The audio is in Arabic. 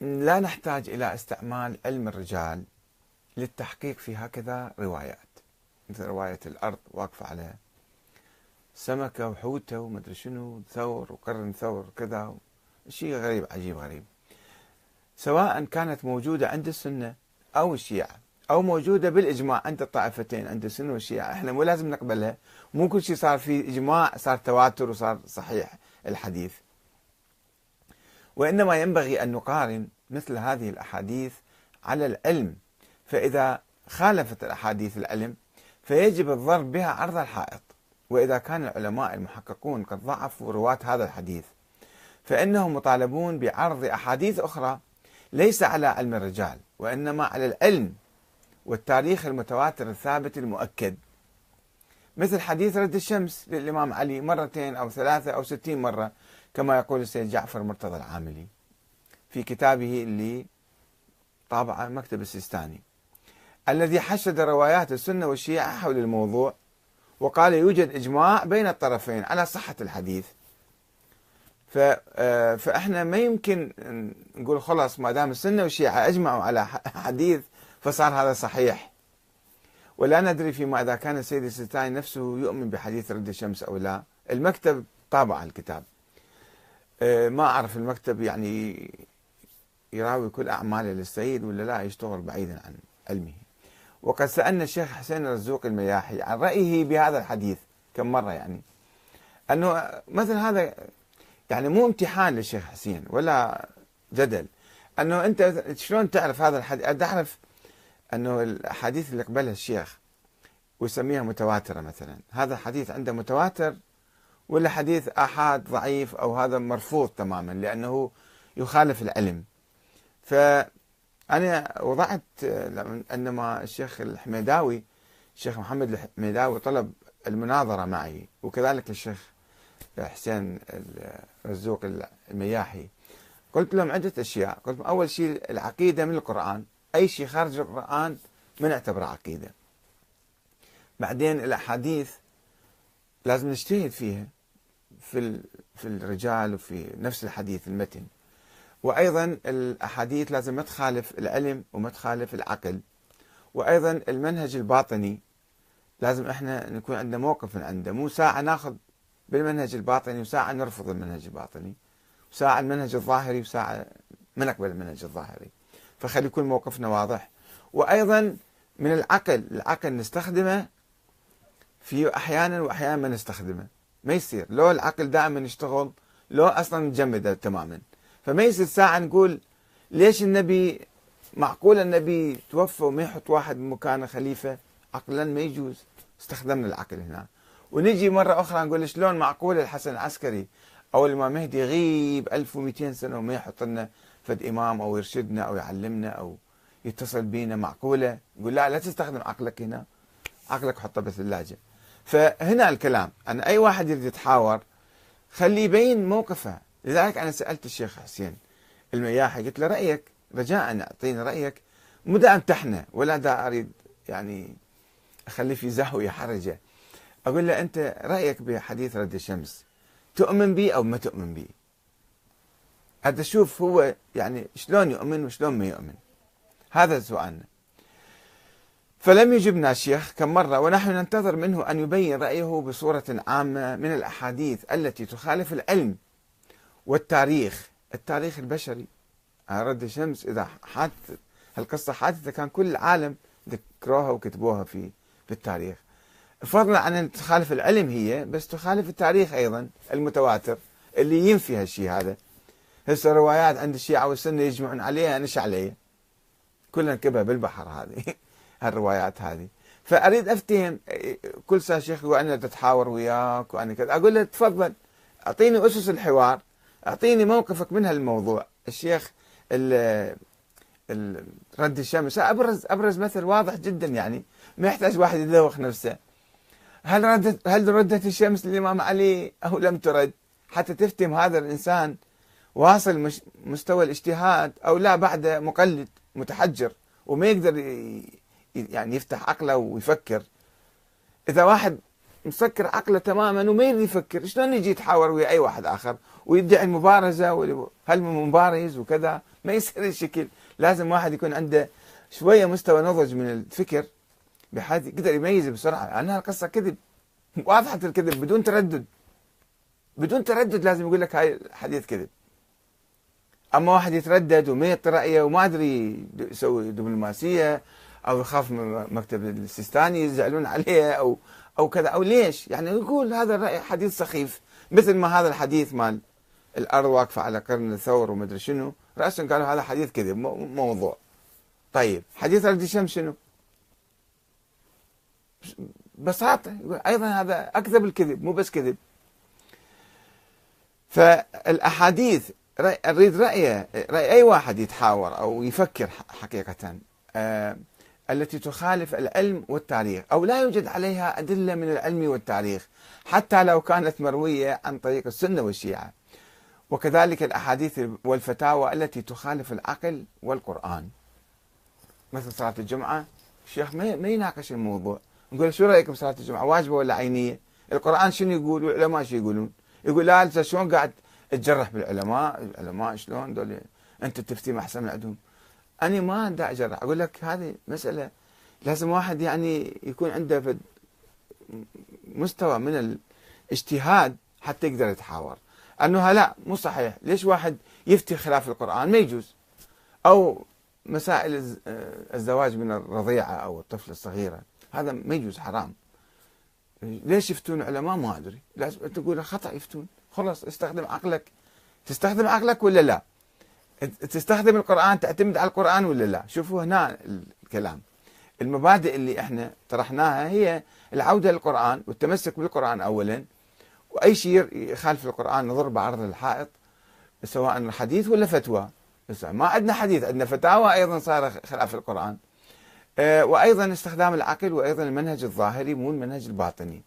لا نحتاج إلى استعمال علم الرجال للتحقيق في هكذا روايات. مثل رواية الأرض واقفة على سمكة وحوتة ومدري شنو ثور وقرن ثور كذا شيء غريب عجيب غريب. سواء كانت موجودة عند السنة أو الشيعة أو موجودة بالإجماع عند الطائفتين عند السنة والشيعة إحنا مو لازم نقبلها. مو كل شيء صار في إجماع صار تواتر وصار صحيح الحديث. وإنما ينبغي أن نقارن مثل هذه الأحاديث على العلم. فإذا خالفت الأحاديث العلم فيجب الضرب بها عرض الحائط. وإذا كان العلماء المحققون قد ضعفوا رواة هذا الحديث فإنهم مطالبون بعرض أحاديث أخرى ليس على علم الرجال وإنما على العلم والتاريخ المتواتر الثابت المؤكد. مثل حديث رد الشمس للإمام علي مرتين أو ثلاثة أو ستين مرة كما يقول السيد جعفر مرتضى العاملي في كتابه اللي طابعه مكتب السيستاني. الذي حشد روايات السنة والشيعة حول الموضوع وقال يوجد إجماع بين الطرفين على صحة الحديث. آه، فإحنا ما يمكن نقول خلاص ما دام السنة والشيعة أجمعوا على حديث فصار هذا صحيح. ولا ندري فيما إذا كان السيد السيستاني نفسه يؤمن بحديث رد الشمس أو لا. المكتب طابع الكتاب. آه، ما أعرف المكتب يعني يراوي كل أعماله للسيد ولا لا يشتغل بعيدا عن علمه. وقد سألنا الشيخ حسين الرزوق المياحي عن رأيه بهذا الحديث كم مرة يعني. أنه مثل هذا يعني مو امتحان للشيخ حسين ولا جدل. أنه أنت شلون تعرف هذا الحديث؟ تعرف أنه الأحاديث اللي قبلها الشيخ ويسميها متواترة مثلا. هذا الحديث عنده متواتر ولا حديث آحاد ضعيف أو هذا مرفوض تماما لأنه يخالف العلم. فأنا وضعت عندما الشيخ الحميداوي الشيخ محمد الحميداوي طلب المناظرة معي وكذلك الشيخ حسين الرزوق المياحي قلت لهم عدة أشياء. قلت لهم أول شيء العقيدة من القرآن. أي شيء خارج القرآن ما نعتبره عقيدة. بعدين الأحاديث لازم نجتهد فيها في في الرجال وفي نفس الحديث المتن. وأيضا الأحاديث لازم ما تخالف العلم وما تخالف العقل. وأيضا المنهج الباطني لازم إحنا نكون عندنا موقف من عنده. مو ساعة ناخذ بالمنهج الباطني وساعة نرفض المنهج الباطني. وساعه المنهج الظاهري وساعة ما نقبل المنهج الظاهري. فخلي يكون موقفنا واضح. وأيضا من العقل العقل نستخدمه في أحيانا واحيانا ما نستخدمه. ما يصير. لو العقل دائما يشتغل لو أصلا نجمده تماما. فما يصير ساعة نقول ليش النبي معقول النبي توفى وما يحط واحد مكانه خليفة؟ عقلا ما يجوز. استخدمنا العقل هنا. ونجي مرة أخرى نقول شلون معقول الحسن العسكري أو الإمام مهدي يغيب 1200 سنة وما يحط لنا فد امام أو يرشدنا أو يعلمنا أو يتصل بينا معقولة يقول لا لا تستخدم عقلك هنا عقلك حطه بالثلاجه فهنا الكلام أن أي واحد يريد يتحاور خليه يبين موقفه. لذلك أنا سألت الشيخ حسين المياحي قلت له رأيك رجاء أعطيني رأيك مو دا أمتحنه ولا دا أريد يعني أخليه في زهوية حرجة. أقول له أنت رأيك بحديث رد الشمس تؤمن به أو ما تؤمن به هذا شوف هو يعني شلون يؤمن وشلون ما يؤمن. هذا سؤالنا. فلم يجبنا الشيخ كم مرة ونحن ننتظر منه أن يبين رأيه بصورة عامة من الأحاديث التي تخالف العلم والتاريخ التاريخ البشري. رد الشمس إذا حادث القصة حادثة كان كل العالم ذكروها وكتبوها في في التاريخ. فضلا عن أن تخالف العلم هي بس تخالف التاريخ أيضا المتواتر اللي ينفي هالشيء هذا. هسه روايات عند الشيعة والسنة يجمعون عليها نش عليه كلنا نكبها بالبحر هذه هالروايات هذه. فأريد أفتهم كل ساعة شيخ أنا تتحاور وياك وأنا كذا أقول له تفضل أعطيني أسس الحوار أعطيني موقفك من هالموضوع. الشيخ رد الشمس ابرز أبرز مثل واضح جدا يعني ما يحتاج واحد يدوخ نفسه. هل ردت هل ردت الشمس للإمام علي أو لم ترد؟ حتى تفتهم هذا الإنسان واصل مستوى الاجتهاد أو لا بعد مقلد متحجر وما يقدر يعني يفتح عقله ويفكر. إذا واحد مسكر عقله تماما وما يريد يفكر شلون يجي يتحاور ويا أي واحد آخر؟ ويدعي المبارزة هل من مبارز وكذا؟ ما يصير الشكل لازم واحد يكون عنده شوية مستوى نضج من الفكر بحيث يقدر يميز بسرعة. أنها القصة كذب واضحة الكذب بدون تردد. بدون تردد لازم يقول لك هاي الحديث كذب. أما واحد يتردد وميت رأيه وما أدري يسوي دبلوماسية أو يخاف من مكتب السيستاني يزعلون عليه أو أو كذا. أو ليش؟ يعني يقول هذا الرأي حديث سخيف. مثل ما هذا الحديث مال الأرض واقفة على قرن الثور ومدري شنو. راسا قالوا هذا حديث كذب موضوع. طيب حديث رد الشمس شنو؟ ببساطة أيضا هذا أكذب الكذب مو بس كذب. فالأحاديث أريد رايه رأي أي واحد يتحاور أو يفكر حقيقة. آه التي تخالف العلم والتاريخ أو لا يوجد عليها أدلة من العلم والتاريخ حتى لو كانت مروية عن طريق السنة والشيعة. وكذلك الأحاديث والفتاوى التي تخالف العقل والقرآن. مثل صلاة الجمعة. الشيخ ما يناقش الموضوع. نقول شو رأيكم صلاه الجمعة؟ واجبة ولا عينية؟ القرآن شنو يقول؟ والعلماء شو يقولون؟ يقول لا شلون قاعد تجرح بالعلماء العلماء شلون دول أنت تفتي أحسن من عندهم أنا ما دا أجرح. أقول لك هذه مسألة لازم واحد يعني يكون عنده مستوى من الاجتهاد حتى يقدر يتحاور. أنه لا مو صحيح. ليش واحد يفتي خلاف القرآن؟ ما يجوز. أو مسائل الزواج من الرضيعة أو الطفل الصغيرة. هذا ما يجوز حرام. ليش يفتون علماء؟ ما أدري. لازم تقول خطأ يفتون. خلاص استخدم عقلك. تستخدم عقلك ولا لا؟ تستخدم القرآن تعتمد على القرآن ولا لا؟ شوفوا هنا الكلام. المبادئ اللي إحنا طرحناها هي العودة للقرآن والتمسك بالقرآن أولا وأي شيء يخالف القرآن نضرب بعرض الحائط سواء حديث ولا فتوى. ما عندنا حديث عندنا فتاوى أيضا صار خلاف القرآن. آه، وأيضا استخدام العقل وأيضا المنهج الظاهري مو المنهج الباطني.